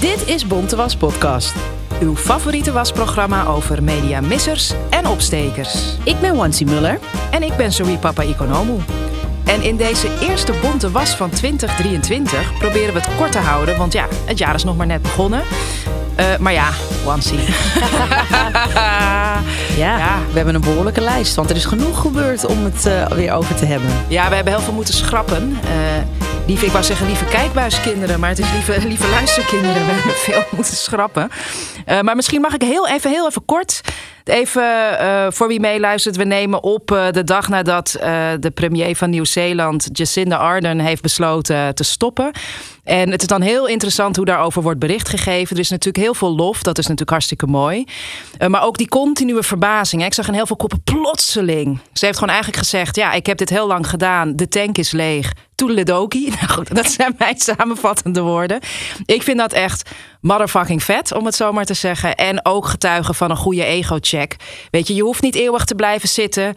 Dit is Bonte Was Podcast. Uw favoriete wasprogramma over mediamissers en opstekers. Ik ben Wansi Muller. En ik ben Zoe Papa Economu. En in deze eerste Bonte Was van 2023 proberen we het kort te houden, want ja, het jaar is nog maar net begonnen. Uh, maar ja, Wansi. ja, ja, we hebben een behoorlijke lijst, want er is genoeg gebeurd om het uh, weer over te hebben. Ja, we hebben heel veel moeten schrappen. Uh, lieve, ik wou zeggen lieve kijkbuiskinderen, maar het is lieve, lieve luisterkinderen. We hebben veel moeten schrappen. Maar misschien mag ik heel even, heel even kort. Even uh, voor wie meeluistert, we nemen op uh, de dag nadat de premier van Nieuw-Zeeland, Jacinda Ardern, heeft besloten te stoppen. En het is dan heel interessant hoe daarover wordt bericht gegeven. Er is natuurlijk heel veel lof, dat is natuurlijk hartstikke mooi. Uh, maar ook die continue verbazing. Ik zag in heel veel koppen plotseling. Ze heeft gewoon eigenlijk gezegd: Ja, ik heb dit heel lang gedaan. De tank is leeg. Toedeledoki. Nou goed, dat zijn mijn samenvattende woorden. Ik vind dat echt motherfucking vet, om het zo maar te zeggen. En ook getuigen van een goede ego-check. Weet je, je hoeft niet eeuwig te blijven zitten.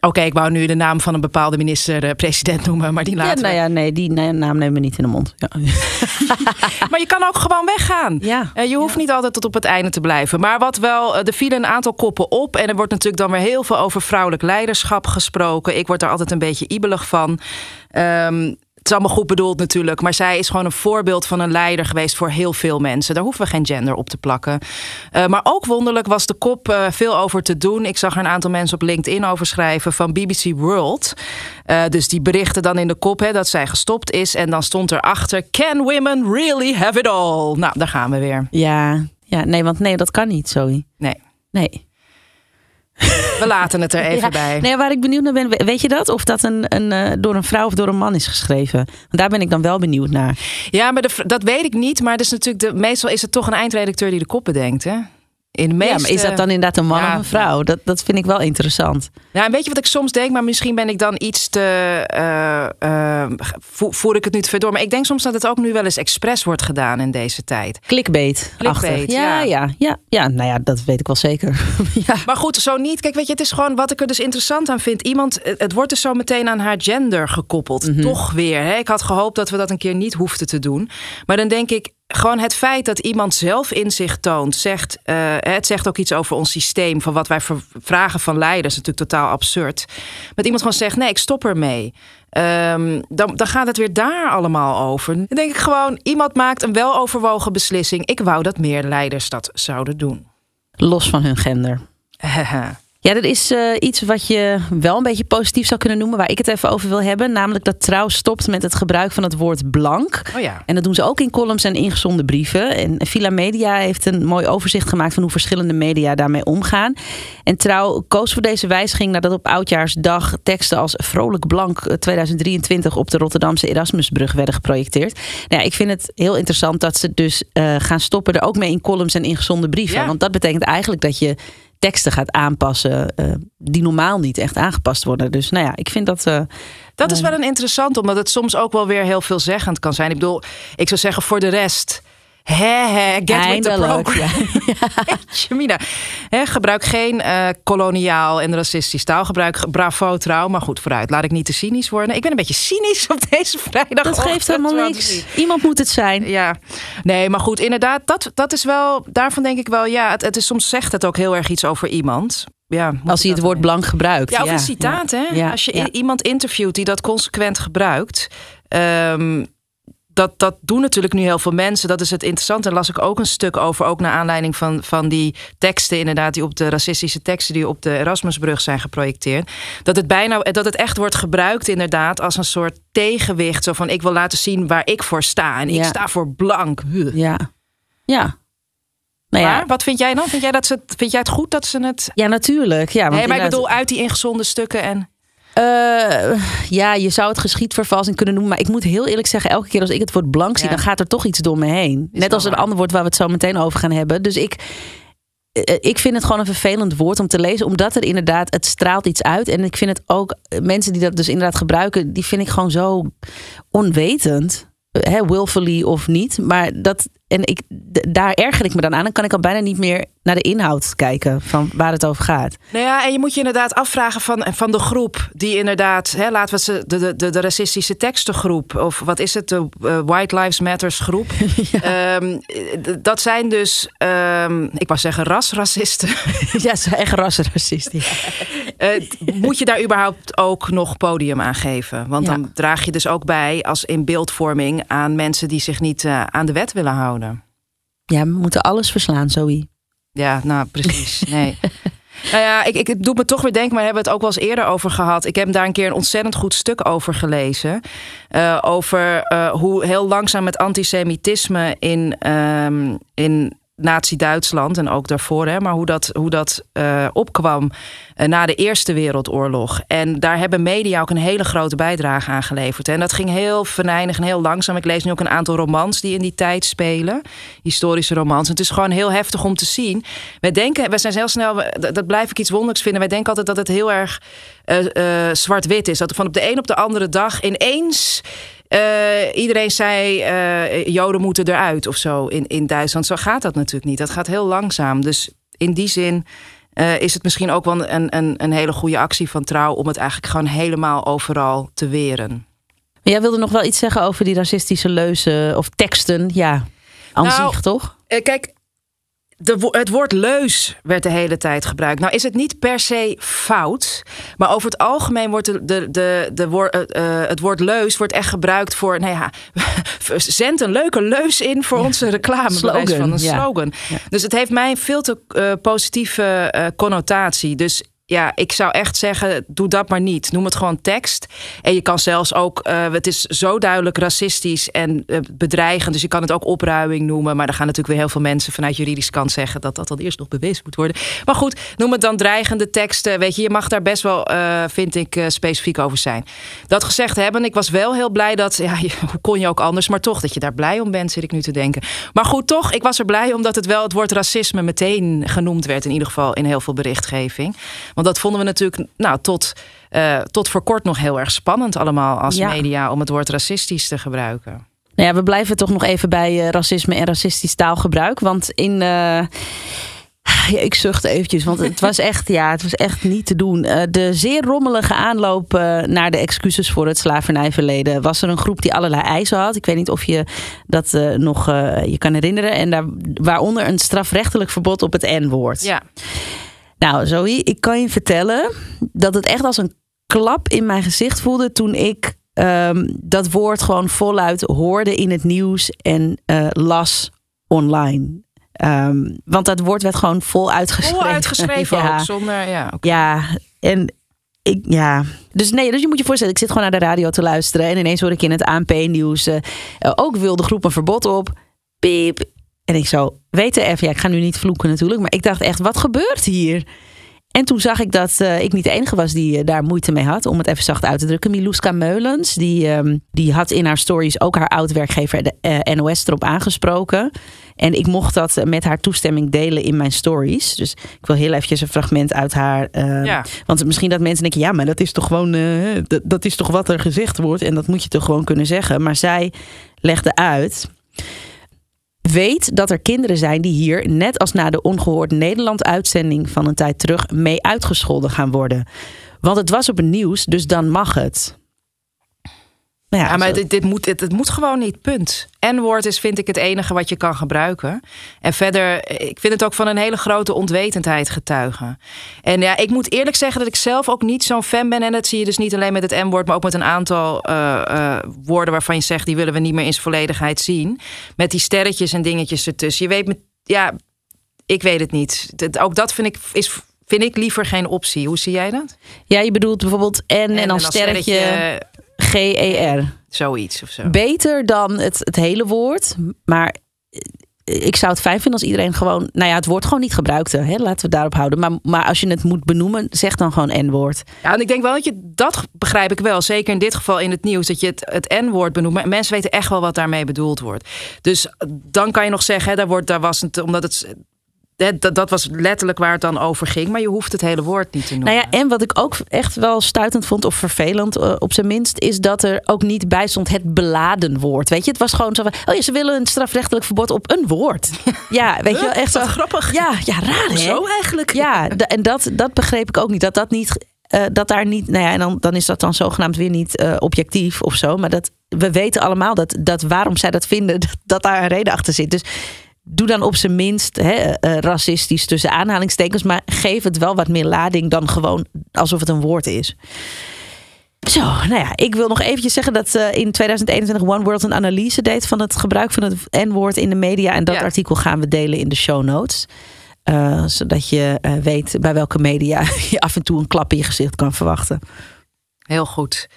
Oké, ik wou nu de naam van een bepaalde minister-president noemen, maar die laten ja, nou ja, nee, die naam nemen we niet in de mond. Ja. maar je kan ook gewoon weggaan. Ja. Uh, je hoeft ja. niet altijd tot op het einde te blijven. Maar wat wel, er vielen een aantal koppen op. En er wordt natuurlijk dan weer heel veel over vrouwelijk leiderschap gesproken. Ik word er altijd een beetje ibelig van. Um, is allemaal goed bedoeld natuurlijk, maar zij is gewoon een voorbeeld van een leider geweest voor heel veel mensen. Daar hoeven we geen gender op te plakken. Uh, maar ook wonderlijk was de kop uh, veel over te doen. Ik zag er een aantal mensen op LinkedIn over schrijven van BBC World. Uh, dus die berichten dan in de kop hè, dat zij gestopt is. En dan stond erachter: Can women really have it all? Nou, daar gaan we weer. Ja, ja nee, want nee, dat kan niet, Zoe. Nee. Nee. We laten het er even ja, bij. Nee, waar ik benieuwd naar ben, weet je dat? Of dat een, een, uh, door een vrouw of door een man is geschreven? Want daar ben ik dan wel benieuwd naar. Ja, maar de, dat weet ik niet. Maar dus natuurlijk de, meestal is het toch een eindredacteur die de kop bedenkt, hè? In de meeste... Ja, maar is dat dan inderdaad een man ja, of een vrouw? Dat, dat vind ik wel interessant. Ja, weet je wat ik soms denk? Maar misschien ben ik dan iets te... Uh, uh, voer ik het nu te ver door. Maar ik denk soms dat het ook nu wel eens expres wordt gedaan in deze tijd. Clickbait. Clickbait, ja, ja. Ja, ja, ja. Nou ja, dat weet ik wel zeker. ja. Maar goed, zo niet. Kijk, weet je, het is gewoon wat ik er dus interessant aan vind. Iemand, het wordt dus zo meteen aan haar gender gekoppeld. Mm -hmm. Toch weer. Hè? Ik had gehoopt dat we dat een keer niet hoefden te doen. Maar dan denk ik, gewoon het feit dat iemand zelf in zich toont, zegt, uh, het zegt ook iets over ons systeem, van wat wij vragen van leiders, is natuurlijk totaal absurd. Dat iemand gewoon zegt: nee, ik stop ermee. Um, dan, dan gaat het weer daar allemaal over. Dan denk ik gewoon: iemand maakt een weloverwogen beslissing. Ik wou dat meer leiders dat zouden doen. Los van hun gender. Ja, dat is uh, iets wat je wel een beetje positief zou kunnen noemen, waar ik het even over wil hebben. Namelijk dat Trouw stopt met het gebruik van het woord blank. Oh ja. En dat doen ze ook in columns en ingezonden brieven. En Villa Media heeft een mooi overzicht gemaakt van hoe verschillende media daarmee omgaan. En Trouw koos voor deze wijziging nadat op Oudjaarsdag teksten als Vrolijk Blank 2023 op de Rotterdamse Erasmusbrug werden geprojecteerd. Nou ja, ik vind het heel interessant dat ze dus uh, gaan stoppen er ook mee in columns en ingezonden brieven. Ja. Want dat betekent eigenlijk dat je teksten gaat aanpassen uh, die normaal niet echt aangepast worden. Dus nou ja, ik vind dat. Uh, dat is wel een interessant, omdat het soms ook wel weer heel veelzeggend kan zijn. Ik bedoel, ik zou zeggen voor de rest. He, he, get Eindelijk, with the program. Jamina, he, gebruik geen uh, koloniaal en racistisch taalgebruik. Bravo, trouw. Maar goed, vooruit. Laat ik niet te cynisch worden. Ik ben een beetje cynisch op deze vrijdag. Dat geeft helemaal niks. Iemand moet het zijn. Ja, nee, maar goed, inderdaad. Dat, dat is wel, daarvan denk ik wel, ja, het, het is, soms zegt het ook heel erg iets over iemand. Ja, Als hij het woord blank gebruikt. Ja, of ja, een citaat, ja, hè? Ja, Als je ja. iemand interviewt die dat consequent gebruikt. Um, dat, dat doen natuurlijk nu heel veel mensen. Dat is het interessante. Daar las ik ook een stuk over. Ook naar aanleiding van, van die teksten, inderdaad, die op de racistische teksten die op de Erasmusbrug zijn geprojecteerd. Dat het bijna dat het echt wordt gebruikt, inderdaad, als een soort tegenwicht. Zo van ik wil laten zien waar ik voor sta. En ik sta voor blank. Huh. Ja. Ja. Nou ja. Maar wat vind jij dan? Vind jij, dat ze, het- vind jij het goed dat ze het. ja, natuurlijk. Ja, want Nee, maar ik bedoel uit die ingezonden stukken en. Uh, ja, je zou het geschiedvervalsing kunnen noemen. Maar ik moet heel eerlijk zeggen, elke keer als ik het woord blank zie, Ja. dan gaat er toch iets door me heen. Is Net als een waar. ander woord waar we het zo meteen over gaan hebben. Dus ik, eh, ik vind het gewoon een vervelend woord om te lezen, omdat er inderdaad, het straalt iets uit. En ik vind het ook, eh, mensen die dat dus inderdaad gebruiken, die vind ik gewoon zo onwetend. Eh, Hè, willfully of niet. Maar dat, en ik, daar erger ik me dan aan. Dan kan ik al bijna niet meer naar de inhoud kijken van waar het over gaat. Nou ja, en je moet je inderdaad afvragen van, van de groep die inderdaad, hè, laten we ze de, de, de, racistische tekstengroep, of wat is het, de eh, White Lives Matters groep. Ehm, dat zijn dus, ehm, ik wou zeggen rasracisten. ja, ze zijn echt rassenracisten. Eh, moet je daar überhaupt ook nog podium aan geven? Want Ja. dan draag je dus ook bij als in beeldvorming aan mensen die zich niet eh, aan de wet willen houden. Ja, we moeten alles verslaan, Zoe. Ja, nou precies. Nee. Nou ja, ik, ik het doet me toch weer denken, maar daar hebben we het ook wel eens eerder over gehad. Ik heb daar een keer een ontzettend goed stuk over gelezen. Eh, over hoe heel langzaam het antisemitisme in, ehm, in Nazi-Duitsland en ook daarvoor, hè, maar hoe dat, hoe dat eh, opkwam eh, na de Eerste Wereldoorlog. En daar hebben media ook een hele grote bijdrage aan geleverd. En dat ging heel venijnig en heel langzaam. Ik lees nu ook een aantal romans die in die tijd spelen, historische romans. En het is gewoon heel heftig om te zien. Wij denken, wij zijn heel snel, dat, blijf ik iets wonderlijks vinden. Wij denken altijd dat het heel erg eh, zwart-wit is. Dat van op de een op de andere dag ineens. Eh, iedereen zei, eh, Joden moeten eruit of zo in, in Duitsland. Zo gaat dat natuurlijk niet. Dat gaat heel langzaam. Dus in die zin eh, is het misschien ook wel een, een, een hele goede actie van trouw... om het eigenlijk gewoon helemaal overal te weren. Maar jij wilde nog wel iets zeggen over die racistische leuzen of teksten. Ja, aan Nou, zich toch? Kijk, de, wo- het woord leus werd de hele tijd gebruikt. Nou is het niet per se fout. Maar over het algemeen wordt de, de, de, de woor- eh, eh, het woord leus wordt echt gebruikt voor... Nou ja, zend een leuke leus in voor onze reclame. Slogan, van een slogan. Ja. Dus het heeft mij een veel te eh, positieve connotatie. Dus ja, ik zou echt zeggen, doe dat maar niet. Noem het gewoon tekst. En je kan zelfs ook, eh, het is zo duidelijk racistisch en eh, bedreigend. Dus je kan het ook opruiming noemen. Maar dan gaan natuurlijk weer heel veel mensen vanuit juridische kant zeggen dat dat dan eerst nog bewezen moet worden. Maar goed, noem het dan dreigende teksten. Weet je, je mag daar best wel, eh, vind ik, specifiek over zijn. Dat gezegd hebben, ik was wel heel blij dat, ja, hoe kon je ook anders, maar toch dat je daar blij om bent, zit ik nu te denken. Maar goed, toch, ik was er blij omdat het wel het woord racisme meteen genoemd werd, in ieder geval in heel veel berichtgeving. Want dat vonden we natuurlijk, nou, tot, eh, tot voor kort nog heel erg spannend allemaal als Ja. media om het woord racistisch te gebruiken. Nou ja, we blijven toch nog even bij eh, racisme en racistisch taalgebruik. Want in. eh, ja, ik zucht eventjes, want het was echt, ja, het was echt niet te doen. De zeer rommelige aanloop naar de excuses voor het slavernijverleden was er een groep die allerlei eisen had. Ik weet niet of je dat nog je kan herinneren. En daar, waaronder een strafrechtelijk verbod op het N-woord. Ja, Nou, Zoe, ik kan je vertellen dat het echt als een klap in mijn gezicht voelde toen ik ehm, dat woord gewoon voluit hoorde in het nieuws en eh, las online. Ehm, want dat woord werd gewoon vol uitgeschreven. vol uitgeschreven ja. ook, zonder, ja. Ja, en ik, ja. Dus nee, dus je moet je voorstellen, ik zit gewoon naar de radio te luisteren en ineens hoor ik in het ANP-nieuws eh, eh, ook wil de groep een verbod op. Piep. En ik zo, weten even, ja, ik ga nu niet vloeken natuurlijk, maar ik dacht echt, wat gebeurt hier? En toen zag ik dat eh, ik niet de enige was die eh, daar moeite mee had, om het even zacht uit te drukken. Milouska Meulens, die, ehm, die had in haar stories ook haar oud-werkgever, de eh, NOS, erop aangesproken. En ik mocht dat met haar toestemming delen in mijn stories. Dus ik wil heel eventjes een fragment uit haar. eh, Ja. Want misschien dat mensen denken, ja, maar dat is toch gewoon, dat, dat is toch wat er gezegd wordt. En dat moet je toch gewoon kunnen zeggen. Maar zij legde uit. Weet dat er kinderen zijn die hier, net als na de Ongehoord Nederland-uitzending van een tijd terug, mee uitgescholden gaan worden. Want het was op het nieuws, dus dan mag het. Nou Ja, maar dit, dit moet, dit, het moet gewoon niet, punt. N-woord is, vind ik, het enige wat je kan gebruiken. En verder, ik vind het ook van een hele grote onwetendheid getuigen. En ja, ik moet eerlijk zeggen dat ik zelf ook niet zo'n fan ben. En dat zie je dus niet alleen met het N-woord, maar ook met een aantal eh, eh, woorden waarvan je zegt, die willen we niet meer in zijn volledigheid zien. Met die sterretjes en dingetjes ertussen. Je weet, met, ja, ik weet het niet. Dat- ook dat vind ik, is, vind ik liever geen optie. Hoe zie jij dat? ja, je bedoelt bijvoorbeeld N en, dan sterretje G-E-R. zoiets of zo. Beter dan het, het hele woord. Maar ik zou het fijn vinden als iedereen gewoon, nou ja, het woord gewoon niet gebruikte. Hè? Laten we daarop houden. Maar, maar als je het moet benoemen, zeg dan gewoon N-woord. Ja, en ik denk wel dat je dat begrijp ik wel. Zeker in dit geval in het nieuws, dat je het, het N-woord benoemt. Maar mensen weten echt wel wat daarmee bedoeld wordt. Dus dan kan je nog zeggen, hè, daar, wordt, daar was het, omdat het dat, dat was letterlijk waar het dan over ging. Maar je hoeft het hele woord niet te noemen. Nou ja, en wat ik ook echt wel stuitend vond, of vervelend uh, op zijn minst, is dat er ook niet bij stond het beladen woord. Weet je, het was gewoon zo van: oh ja, ze willen een strafrechtelijk verbod op een woord. Ja, weet je wel, echt zo grappig. Ja, ja raar hè? Zo eigenlijk. Ja, en dat, dat begreep ik ook niet. Dat dat niet. Uh, dat daar niet, nou ja, en dan, dan is dat dan zogenaamd weer niet uh, objectief of zo. Maar dat, we weten allemaal dat, dat waarom zij dat vinden, dat, dat daar een reden achter zit. Dus doe dan op zijn minst hè, uh, racistisch tussen aanhalingstekens, maar geef het wel wat meer lading dan gewoon alsof het een woord is. Zo, nou ja, ik wil nog eventjes zeggen dat uh, in 2021 One World een analyse deed van het gebruik van het N-woord in de media. En dat ja. artikel gaan we delen in de show notes. Uh, zodat je weet bij welke media je af en toe een klap in je gezicht kan verwachten. Heel goed.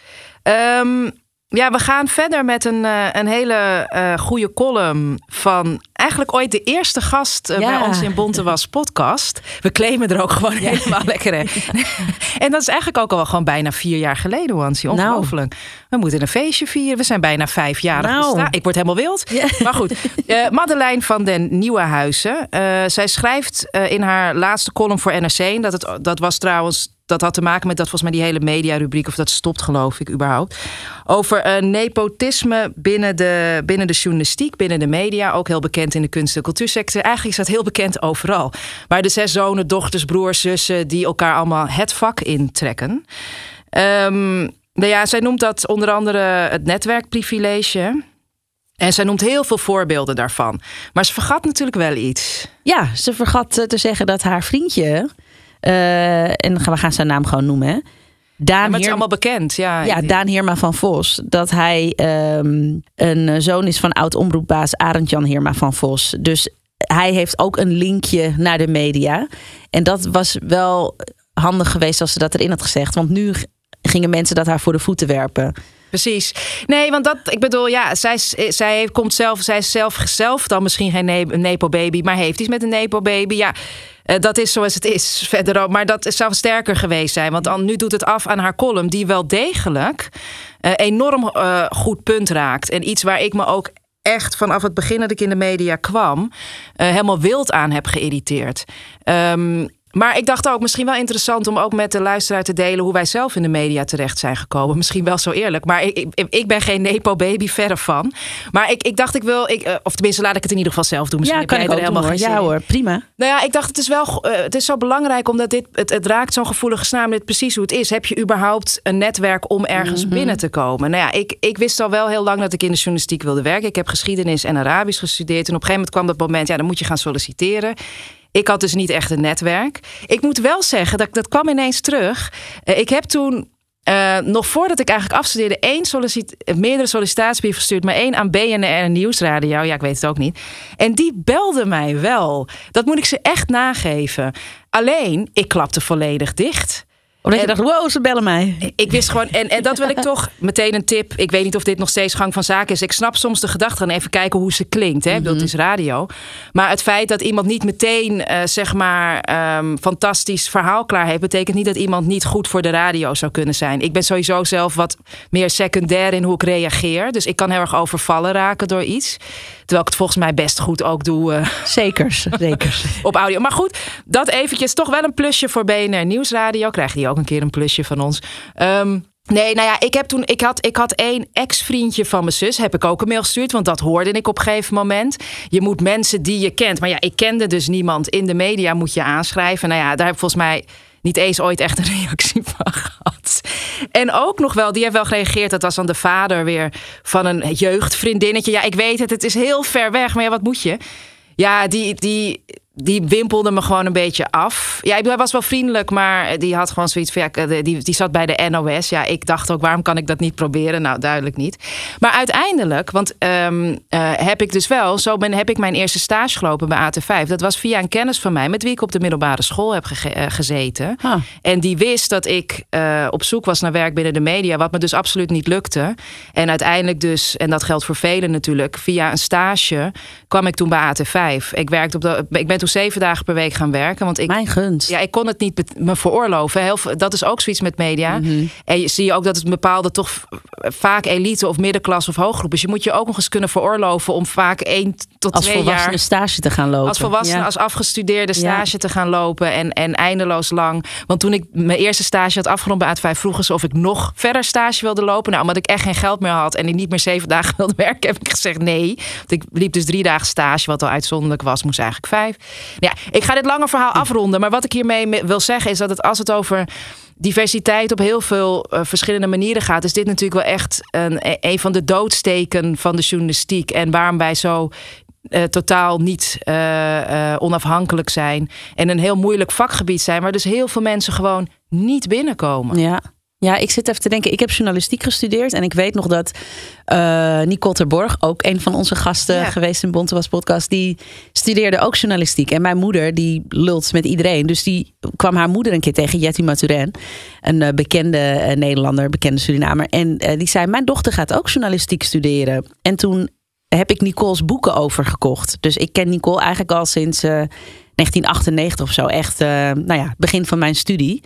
Um, ja, we gaan verder met een, uh, een hele uh, goede column van eigenlijk ooit de eerste gast uh, ja. bij ons in Bonte Was podcast. We claimen er ook gewoon ja. helemaal lekker in. en dat is eigenlijk ook al gewoon bijna vier jaar geleden, Wansi. Ongelooflijk. Nou. We moeten een feestje vieren. We zijn bijna vijf jaar nou. Ik word helemaal wild. Maar goed, Madeleine van den Nieuwenhuizen. zij schrijft in haar laatste column voor NRC... dat, het, dat was trouwens dat had te maken met dat volgens mij die hele mediarubriek, of dat stopt geloof ik überhaupt. Over uh, nepotisme binnen de, binnen de journalistiek, binnen de media. Ook heel bekend in de kunst- en cultuursector. Eigenlijk is dat heel bekend overal. Waar de zes zonen, dochters, broers, zussen, die elkaar allemaal het vak intrekken. Um, nou ja, zij noemt dat onder andere het netwerkprivilege. En zij noemt heel veel voorbeelden daarvan. Maar ze vergat natuurlijk wel iets. Ja, ze vergat te zeggen dat haar vriendje en we gaan zijn naam gewoon noemen. Hè? Daan ja, maar het is allemaal bekend, ja. Ja, Daan Heerma van Vos. Dat hij um, een zoon is van oud-omroepbaas Arend-Jan Heerma van Vos. Dus hij heeft ook een linkje naar de media. En dat was wel handig geweest als ze dat erin had gezegd. Want nu gingen mensen dat haar voor de voeten werpen. Precies. Nee, want dat, ik bedoel, ja, zij, zij komt zelf, zij is zelf, zelf dan misschien geen Nepo-baby, maar heeft iets met een Nepo-baby. Ja, dat is zoals het is verderop. Maar dat zou sterker geweest zijn. Want dan, nu doet het af aan haar column, die wel degelijk uh, enorm uh, goed punt raakt. En iets waar ik me ook echt vanaf het begin dat ik in de media kwam, helemaal wild aan heb geïrriteerd. Um, maar ik dacht ook misschien wel interessant om ook met de luisteraar te delen hoe wij zelf in de media terecht zijn gekomen. Misschien wel zo eerlijk. Maar ik, ik, ik ben geen Nepo-baby, verre van. Maar ik, ik dacht, ik wil, ik, of tenminste, laat ik het in ieder geval zelf doen. Misschien ja, kan ik er helemaal doen, Ja hoor, prima. Nou ja, ik dacht, het is wel uh, het is zo belangrijk omdat dit, het, het raakt zo'n gevoelige snaar. Dit precies hoe het is. Heb je überhaupt een netwerk om ergens mm -hmm. binnen te komen? Nou ja, ik, ik wist al wel heel lang dat ik in de journalistiek wilde werken. Ik heb geschiedenis en Arabisch gestudeerd. En op een gegeven moment kwam dat moment, ja, dan moet je gaan solliciteren. Ik had dus niet echt een netwerk. Ik moet wel zeggen, dat, dat kwam ineens terug. Uh, ik heb toen uh, nog voordat ik eigenlijk afstudeerde, één sollicit meerdere sollicitatiebrieven gestuurd, maar één aan BNR Nieuwsradio. Ja, ik weet het ook niet. En die belde mij wel. Dat moet ik ze echt nageven. Alleen, ik klapte volledig dicht omdat en, je dacht, wow, ze bellen mij. Ik wist gewoon, en, en dat wil ik toch meteen een tip. Ik weet niet of dit nog steeds gang van zaken is. Ik snap soms de gedachte en even kijken hoe ze klinkt. Hè? Mm -hmm. Dat is radio. Maar het feit dat iemand niet meteen, uh, zeg maar, um, fantastisch verhaal klaar heeft, betekent niet dat iemand niet goed voor de radio zou kunnen zijn. Ik ben sowieso zelf wat meer secundair in hoe ik reageer. Dus ik kan heel erg overvallen raken door iets. Terwijl ik het volgens mij best goed ook doe. Uh, zeker, zeker. op audio. Maar goed, dat eventjes toch wel een plusje voor BNR Nieuwsradio. Krijg je ook een keer een plusje van ons. Um, Nee, nou ja, ik heb toen. Ik had, ik had één ex-vriendje van mijn zus. Heb ik ook een mail gestuurd. Want dat hoorde ik op een gegeven moment. Je moet mensen die je kent. Maar ja, ik kende dus niemand. In de media moet je aanschrijven. Nou ja, daar heb ik volgens mij niet eens ooit echt een reactie van gehad. En ook nog wel, die heeft wel gereageerd. Dat was dan de vader weer van een jeugdvriendinnetje. Ja, ik weet het, het is heel ver weg. Maar ja, wat moet je? Ja, die, die, die wimpelde me gewoon een beetje af. Ja, hij was wel vriendelijk, maar die had gewoon zoiets van... Ja, die, die zat bij de NOS. Ja, ik dacht ook, waarom kan ik dat niet proberen? Nou, duidelijk niet. Maar uiteindelijk, want um, uh, heb ik dus wel... Zo ben, heb ik mijn eerste stage gelopen bij AT5. Dat was via een kennis van mij... met wie ik op de middelbare school heb ge uh, gezeten. Ah. En die wist dat ik uh, op zoek was naar werk binnen de media... wat me dus absoluut niet lukte. En uiteindelijk dus, en dat geldt voor velen natuurlijk... via een stage kwam ik toen bij AT5. Ik, werkte op de, ik ben toen zeven dagen per week gaan werken. Want ik, Mijn gunst. Ja, ik kon het niet me veroorloven. Heel, dat is ook zoiets met media. Mhm. En je zie je ook dat het een bepaalde toch vaak elite of middenklasse of hooggroep is. Je moet je ook nog eens kunnen veroorloven om vaak één tot als twee volwassene jaar... stage te gaan lopen. Als volwassene, Ja. als afgestudeerde stage te gaan lopen en, en eindeloos lang. Want toen ik mijn eerste stage had afgerond bij A5 vroegen ze of ik nog verder stage wilde lopen. Nou, omdat ik echt geen geld meer had en ik niet meer zeven dagen wilde werken, heb ik gezegd nee. Want ik liep dus drie dagen stage, wat al uitzonderlijk was, moest eigenlijk vijf. Ja, ik ga dit lange verhaal afronden, maar wat ik hiermee me- wil zeggen is dat het als het over diversiteit op heel veel eh, verschillende manieren gaat, is dit natuurlijk wel echt een, een van de doodsteken van de journalistiek. En waarom wij zo eh, totaal niet eh, eh, onafhankelijk zijn. En een heel moeilijk vakgebied zijn, waar dus heel veel mensen gewoon niet binnenkomen. Ja. Ja, ik zit even te denken. Ik heb journalistiek gestudeerd. En ik weet nog dat eh Nicole Terborg, ook een van onze gasten Ja. geweest in Bonte Was podcast, die studeerde ook journalistiek. En mijn moeder, die lult met iedereen. Dus die kwam haar moeder een keer tegen, Jetty Maturin. Een bekende Nederlander, bekende Surinamer. En die zei, mijn dochter gaat ook journalistiek studeren. En toen heb ik Nicole's boeken overgekocht. Dus ik ken Nicole eigenlijk al sinds eh, 1998 of zo. Echt, eh, nou ja, begin van mijn studie.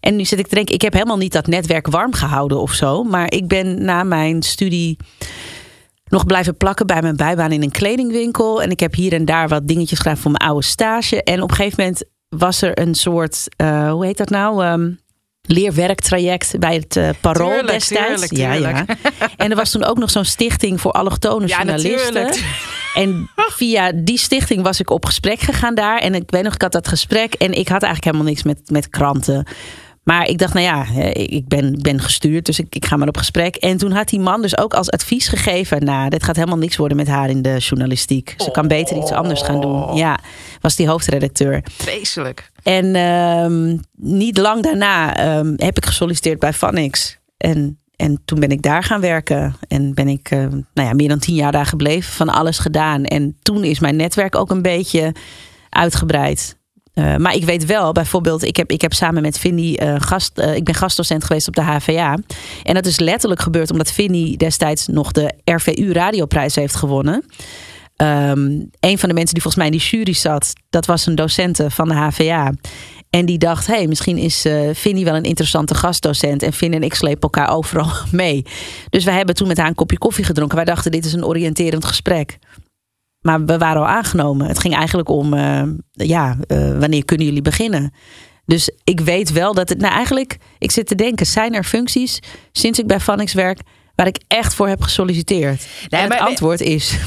En nu zit ik te denken, ik heb helemaal niet dat netwerk warm gehouden of zo. Maar ik ben na mijn studie nog blijven plakken bij mijn bijbaan in een kledingwinkel. En ik heb hier en daar wat dingetjes gedaan voor mijn oude stage. En op een gegeven moment was er een soort, eh, hoe heet dat nou? Ehm, leerwerktraject bij het eh, Parool Tuurlijk, destijds. tuurlijk, tuurlijk. Ja, ja. En er was toen ook nog zo'n stichting voor allochtone Ja, journalisten. natuurlijk. En via die stichting was ik op gesprek gegaan daar. En ik weet nog, ik had dat gesprek. En ik had eigenlijk helemaal niks met, met kranten. Maar ik dacht, nou ja, eh, ik ben, ben gestuurd, dus ik, ik ga maar op gesprek. En toen had die man dus ook als advies gegeven... nou, dit gaat helemaal niks worden met haar in de journalistiek. Ze kan beter iets anders gaan doen. Ja, was die hoofdredacteur. Vreselijk. En ehm, niet lang daarna ehm, heb ik gesolliciteerd bij Vanix. En, en toen ben ik daar gaan werken. En ben ik ehm, nou ja, meer dan tien jaar daar gebleven. Van alles gedaan. En toen is mijn netwerk ook een beetje uitgebreid. Eh, maar ik weet wel, bijvoorbeeld, ik heb, ik heb samen met Vinnie eh, gast, eh, ik ben gastdocent geweest op de HVA. En dat is letterlijk gebeurd omdat Vinnie destijds nog de RVU Radioprijs heeft gewonnen. Ehm, een van de mensen die volgens mij in die jury zat, dat was een docente van de HVA. En die dacht, hey, misschien is Vinnie wel een interessante gastdocent. En Vin en ik slepen elkaar overal mee. Dus wij hebben toen met haar een kopje koffie gedronken. Wij dachten, dit is een oriënterend gesprek. Maar we waren al aangenomen. Het ging eigenlijk om, eh, ja, eh, wanneer kunnen jullie beginnen? Dus ik weet wel dat het, nou eigenlijk, ik zit te denken, zijn er functies sinds ik bij Vanix werk waar ik echt voor heb gesolliciteerd? en het antwoord is,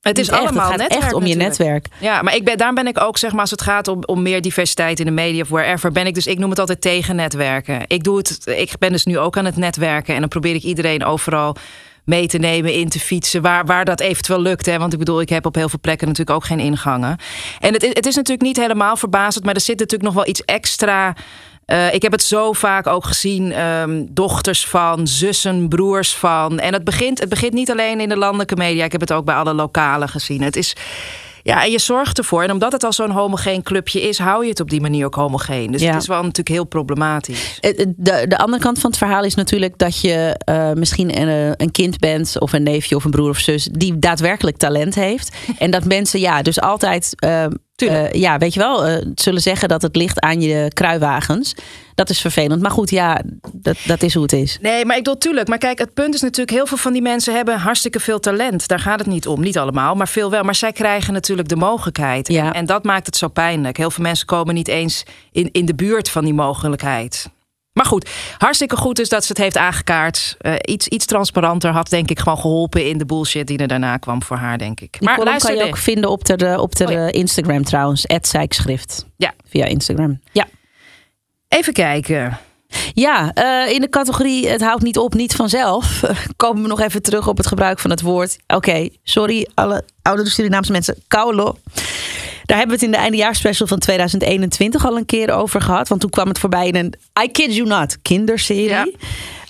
Het is echt. allemaal het gaat netwerk echt om je netwerk. Ja, maar ik ben, daarom ben ik ook, zeg maar, als het gaat om, om meer diversiteit in de media of wherever, ben ik dus, ik noem het altijd tegen netwerken. Ik doe het, ik ben dus nu ook aan het netwerken en dan probeer ik iedereen overal mee te nemen, in te fietsen, waar, waar dat eventueel lukt. Hè? Want ik bedoel, ik heb op heel veel plekken natuurlijk ook geen ingangen. En het, het is natuurlijk niet helemaal verbazend, maar er zit natuurlijk nog wel iets extra. Eh, ik heb het zo vaak ook gezien, ehm, dochters van, zussen, broers van. En het begint, het begint niet alleen in de landelijke media. Ik heb het ook bij alle lokale gezien. Het is, ja, en je zorgt ervoor. En omdat het al zo'n homogeen clubje is, hou je het op die manier ook homogeen. Dus Ja. het is wel natuurlijk heel problematisch. Het- het- De, de andere kant van het verhaal is natuurlijk dat je eh, misschien een, eh, een kind bent of een neefje of een broer of zus die daadwerkelijk talent heeft. En dat mensen ja, dus altijd, eh, Eh, ja, weet je wel, eh, zullen zeggen dat het ligt aan je kruiwagens. Dat is vervelend. Maar goed, ja, dat, dat is hoe het is. Nee, maar ik bedoel, tuurlijk. Maar kijk, het punt is natuurlijk... heel veel van die mensen hebben hartstikke veel talent. Daar gaat het niet om. Niet allemaal, maar veel wel. Maar zij krijgen natuurlijk de mogelijkheid. Ja. En, en dat maakt het zo pijnlijk. Heel veel mensen komen niet eens in, in de buurt van die mogelijkheid. Maar goed, hartstikke goed is dat ze het heeft aangekaart. Eh, iets, iets transparanter had denk ik gewoon geholpen... in de bullshit die er daarna kwam voor haar, denk ik. Die column luister kan je ook vinden op de, op de Oh ja. Instagram trouwens. Zijkschrift. Ja. Via Instagram. Ja. Even kijken. Ja, eh, in de categorie het houdt niet op, niet vanzelf. komen we nog even terug op het gebruik van het woord. Oké, sorry alle oude Surinaamse mensen. Kaulo. Daar hebben we het in de eindejaarsspecial van 2021 al een keer over gehad. Want toen kwam het voorbij in een I Kid You Not kinderserie. Ja.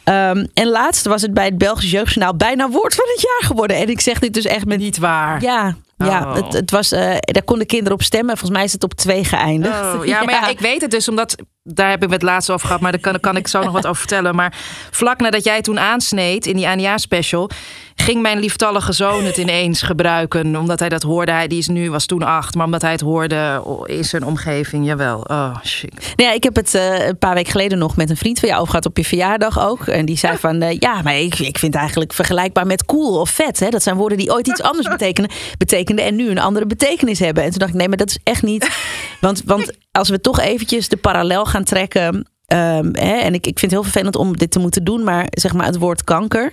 Ehm, en laatst was het bij het Belgisch Jeugdjournaal bijna woord van het jaar geworden. En ik zeg dit dus echt met... Niet waar. Ja, ja Oh. het, het was, eh, daar konden kinderen op stemmen. Volgens mij is het op twee geëindigd. Oh, ja, maar ja, ik weet het dus, omdat daar heb ik het laatst over gehad, maar daar kan, kan ik zo nog wat over vertellen. Maar vlak nadat jij toen aansneed in die ANA-special, ging mijn lieftallige zoon het ineens gebruiken. Omdat hij dat hoorde. Hij die is nu, was toen acht, maar omdat hij het hoorde in zijn omgeving. Jawel. Oh, shit. Nou ja, ik heb het eh, een paar weken geleden nog met een vriend van jou over gehad op je verjaardag ook. En die zei van, eh, ja, maar ik, ik vind het eigenlijk vergelijkbaar met cool of vet. Hè? Dat zijn woorden die ooit iets anders betekenen, betekenden en nu een andere betekenis hebben. En toen dacht ik, nee, maar dat is echt niet. Want, want als we toch eventjes de parallel gaan trekken. ehm, hè, en ik, ik vind het heel vervelend om dit te moeten doen, maar zeg maar het woord kanker.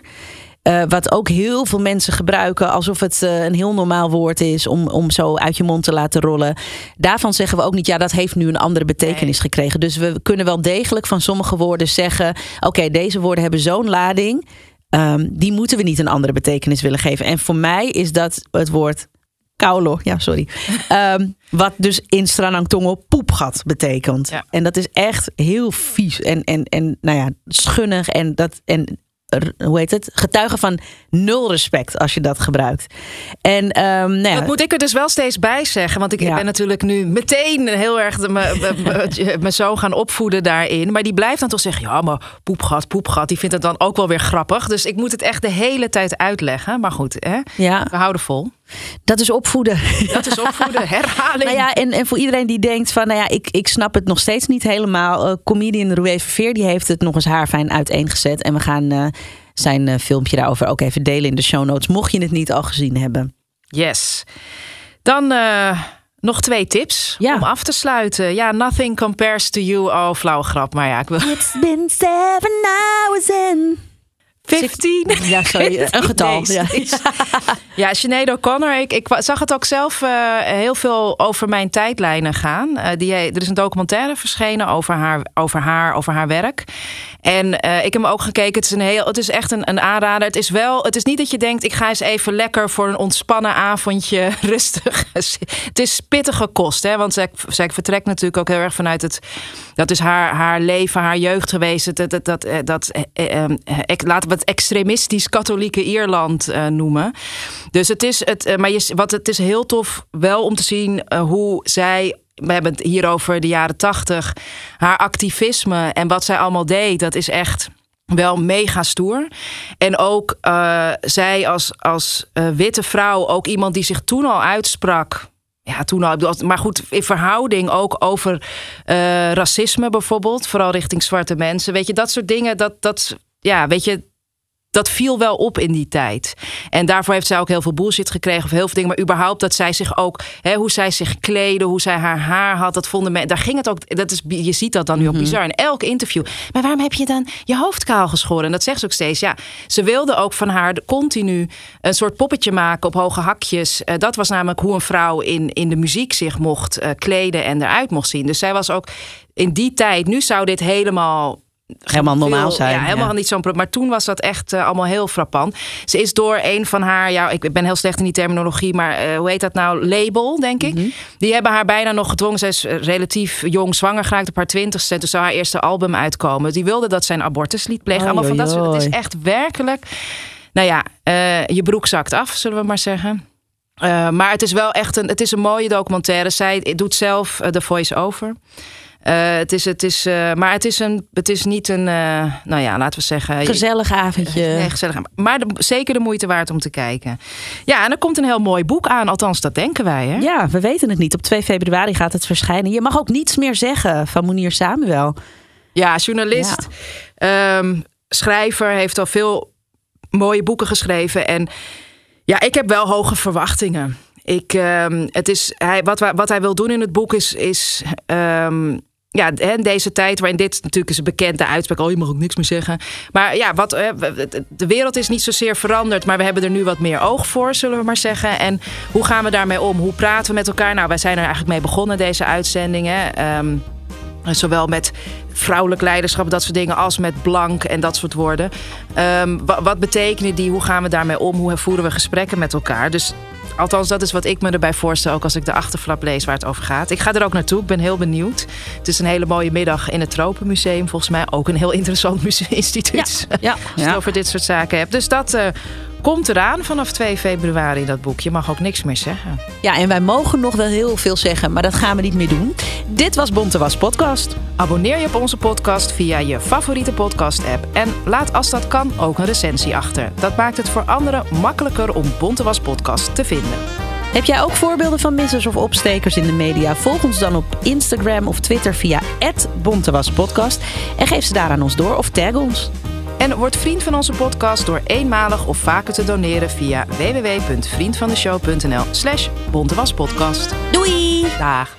eh, wat ook heel veel mensen gebruiken alsof het eh, een heel normaal woord is om, om zo uit je mond te laten rollen. Daarvan zeggen we ook niet, ja, dat heeft nu een andere betekenis Nee. gekregen. Dus we kunnen wel degelijk van sommige woorden zeggen: oké, deze woorden hebben zo'n lading. ehm, die moeten we niet een andere betekenis willen geven. En voor mij is dat het woord kaulo, ja, sorry. Ehm, wat dus in Stranangtongo poepgat betekent. Ja. En dat is echt heel vies en, en, en nou ja, schunnig. En dat. En, hoe heet het? Getuigen van nul respect als je dat gebruikt. En ehm, nou ja, Dat moet ik er dus wel steeds bij zeggen. Want ik, Ja. ben natuurlijk nu meteen heel erg mijn zoon gaan opvoeden daarin. Maar die blijft dan toch zeggen: ja, maar poepgat, poepgat. Die vindt het dan ook wel weer grappig. Dus ik moet het echt de hele tijd uitleggen. Maar goed, hè? ja, we houden vol. dat is opvoeden. Dat is opvoeden, herhaling. Nou ja, en, en voor iedereen die denkt van, nou ja, ik, ik snap het nog steeds niet helemaal. Eh, comedian Roué Verveer, die heeft het nog eens haarfijn uiteengezet. En we gaan eh, zijn eh, filmpje daarover ook even delen in de show notes. Mocht je het niet al gezien hebben. Yes. Dan nog twee tips Ja. om af te sluiten. Ja, nothing compares to you. Oh, flauwe grap. Maar ja, ik wil... It's been seven hours and... 15. Ja, sorry, een getal. Ja. Ja, Sinead O'Connor. Ik, zag het ook zelf eh, heel veel over mijn tijdlijnen gaan. Eh, die, er is een documentaire verschenen over haar, over haar, over haar werk. En eh, ik heb hem ook gekeken. Het is, een heel, het is echt een, een aanrader. Het is wel, het is niet dat je denkt, ik ga eens even lekker voor een ontspannen avondje rustig. het is pittige kost, hè? Want zij, vertrekt natuurlijk ook heel erg vanuit het. Dat is haar, haar leven, haar jeugd geweest. Dat, dat, dat, dat, eh, eh, eh, eh, laten we het extremistisch katholieke Ierland eh, noemen. Dus het is, het, eh, maar je, wat, het is heel tof wel om te zien eh, hoe zij we hebben het hier over de jaren tachtig. Haar activisme en wat zij allemaal deed, dat is echt wel mega stoer. En ook eh, zij als, als eh, witte vrouw, ook iemand die zich toen al uitsprak. Ja, toen al. Maar goed, in verhouding ook over eh, racisme bijvoorbeeld. Vooral richting zwarte mensen. Weet je, dat soort dingen. Dat, dat, ja, weet je, dat viel wel op in die tijd. En daarvoor heeft zij ook heel veel bullshit gekregen. Of heel veel dingen. Maar überhaupt dat zij zich ook... Hè, hoe zij zich kleden, hoe zij haar haar had. Dat vonden mensen... Daar ging het ook... Dat is, je ziet dat dan nu ook bizar in elk interview. Maar waarom heb je dan je hoofd kaal geschoren? En dat zegt ze ook steeds. Ja, ze wilde ook van haar continu een soort poppetje maken op hoge hakjes. Eh, dat was namelijk hoe een vrouw in, in de muziek zich mocht eh, kleden en eruit mocht zien. Dus zij was ook in die tijd... Nu zou dit helemaal Helemaal normaal zijn, Ja, helemaal ja. niet zo'n probleem. Maar toen was dat echt eh, allemaal heel frappant. Ze is door een van haar, ja, ik ben heel slecht in die terminologie, maar eh, hoe heet dat nou? Label, denk ik. Mhm. Die hebben haar bijna nog gedwongen. Ze is eh, relatief jong zwanger geraakt op haar twintigste. Toen zou haar eerste album uitkomen. Die wilde dat zij een abortus liet plegen. Allemaal van dat soort. Het is echt werkelijk. Nou ja, je broek zakt af, zullen we maar zeggen. Maar het is wel echt een, het is een mooie documentaire. Zij doet zelf de voice-over. Eh, het is, het is, eh, maar het is, een, het is niet een, eh, nou ja, laten we zeggen. Gezellig avondje. Nee, gezellig. Maar de- zeker de moeite waard om te kijken. Ja, en er komt een heel mooi boek aan. Althans, dat denken wij. Hè? Ja, we weten het niet. Op 2 februari gaat het verschijnen. Je mag ook niets meer zeggen van Monier Samuel. Ja, journalist, ehm, schrijver, heeft al veel mooie boeken geschreven. En ja, ik heb wel hoge verwachtingen. Ik, ehm, het is, hij, wat, wat hij wil doen in het boek is. is ehm, ja, deze tijd waarin dit natuurlijk is een bekende uitspraak. Oh, je mag ook niks meer zeggen. Maar ja, wat, eh, de wereld is niet zozeer veranderd. Maar we hebben er nu wat meer oog voor, zullen we maar zeggen. En hoe gaan we daarmee om? Hoe praten we met elkaar? Nou, wij zijn er eigenlijk mee begonnen, deze uitzendingen. Ehm, Zowel met vrouwelijk leiderschap, dat soort dingen, als met blank en dat soort woorden. Ehm, wa- wat betekenen die? Hoe gaan we daarmee om? Hoe voeren we gesprekken met elkaar? Dus Althans, dat is wat ik me erbij voorstel, ook als ik de achterflap lees waar het over gaat. Ik ga er ook naartoe, ik ben heel benieuwd. Het is een hele mooie middag in het Tropenmuseum. Volgens mij ook een heel interessant instituut. Ja, ja, Als je het over dit soort zaken hebt. Dus dat eh, komt eraan vanaf 2 februari, dat boek. Je mag ook niks meer zeggen. Ja, en wij mogen nog wel heel veel zeggen, maar dat gaan we niet meer doen. Dit was Bonte Was Podcast. Abonneer je op onze podcast via je favoriete podcast-app. En laat als dat kan ook een recensie achter. Dat maakt het voor anderen makkelijker om Bonte Was Podcast te vinden. Heb jij ook voorbeelden van missers of opstekers in de media? Volg ons dan op Instagram of Twitter via @bontewaspodcast en geef ze daar aan ons door of tag ons. En word vriend van onze podcast door eenmalig of vaker te doneren via www.vriendvandeshow.nl slash bontewaspodcast. Doei! Dag!